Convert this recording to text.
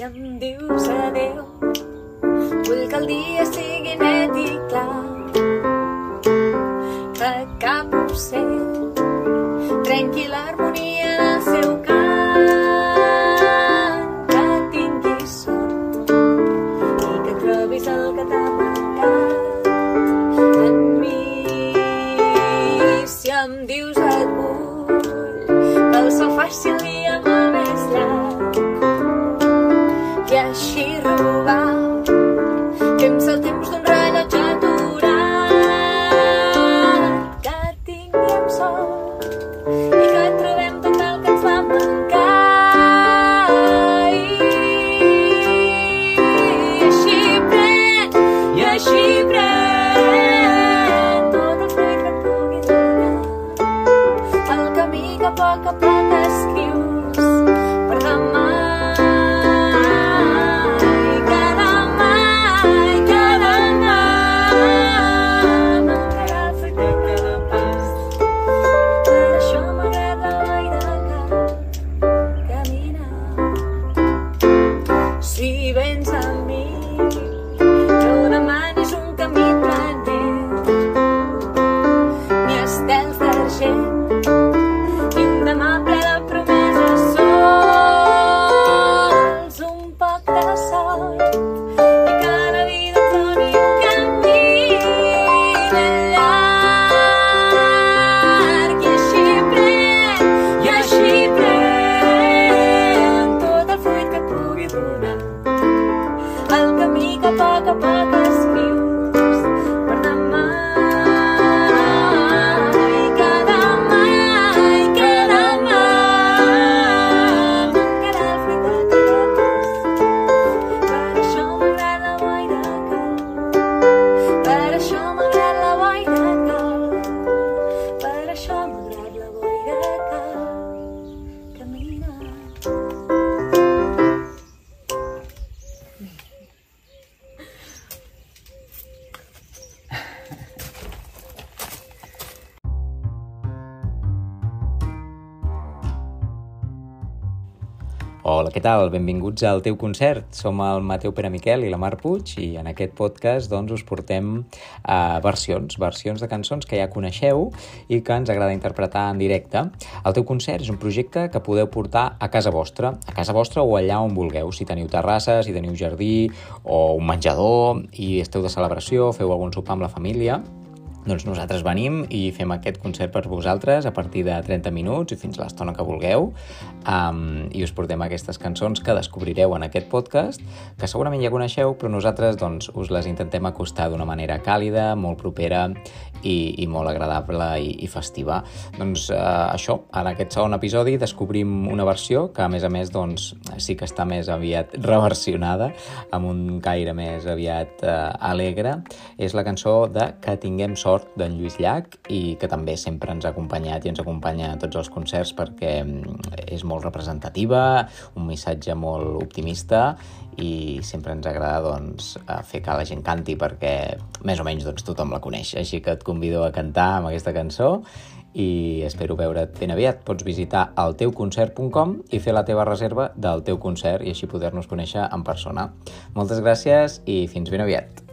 que em dius adeu. Vull que el dia sigui net i clar, que cap obscet trenqui l'harmonia Hola, què tal? Benvinguts al teu concert. Som el Mateu Pere Miquel i la Mar Puig i en aquest podcast doncs, us portem uh, versions, versions de cançons que ja coneixeu i que ens agrada interpretar en directe. El teu concert és un projecte que podeu portar a casa vostra, a casa vostra o allà on vulgueu. Si teniu terrassa, si teniu jardí o un menjador i esteu de celebració, feu algun sopar amb la família, doncs nosaltres venim i fem aquest concert per vosaltres a partir de 30 minuts i fins a l'estona que vulgueu um, i us portem aquestes cançons que descobrireu en aquest podcast que segurament ja coneixeu però nosaltres doncs, us les intentem acostar d'una manera càlida, molt propera i, i molt agradable i, i festiva. Doncs uh, això, en aquest segon episodi descobrim una versió que a més a més doncs, sí que està més aviat reversionada amb un caire més aviat uh, alegre. És la cançó de Que tinguem sort d'en Lluís Llach i que també sempre ens ha acompanyat i ens acompanya a tots els concerts perquè mm, és molt representativa, un missatge molt optimista i sempre ens agrada doncs, fer que la gent canti perquè més o menys doncs, tothom la coneix. Així que et convido a cantar amb aquesta cançó i espero veure't ben aviat. Pots visitar el teuconcert.com i fer la teva reserva del teu concert i així poder-nos conèixer en persona. Moltes gràcies i fins ben aviat.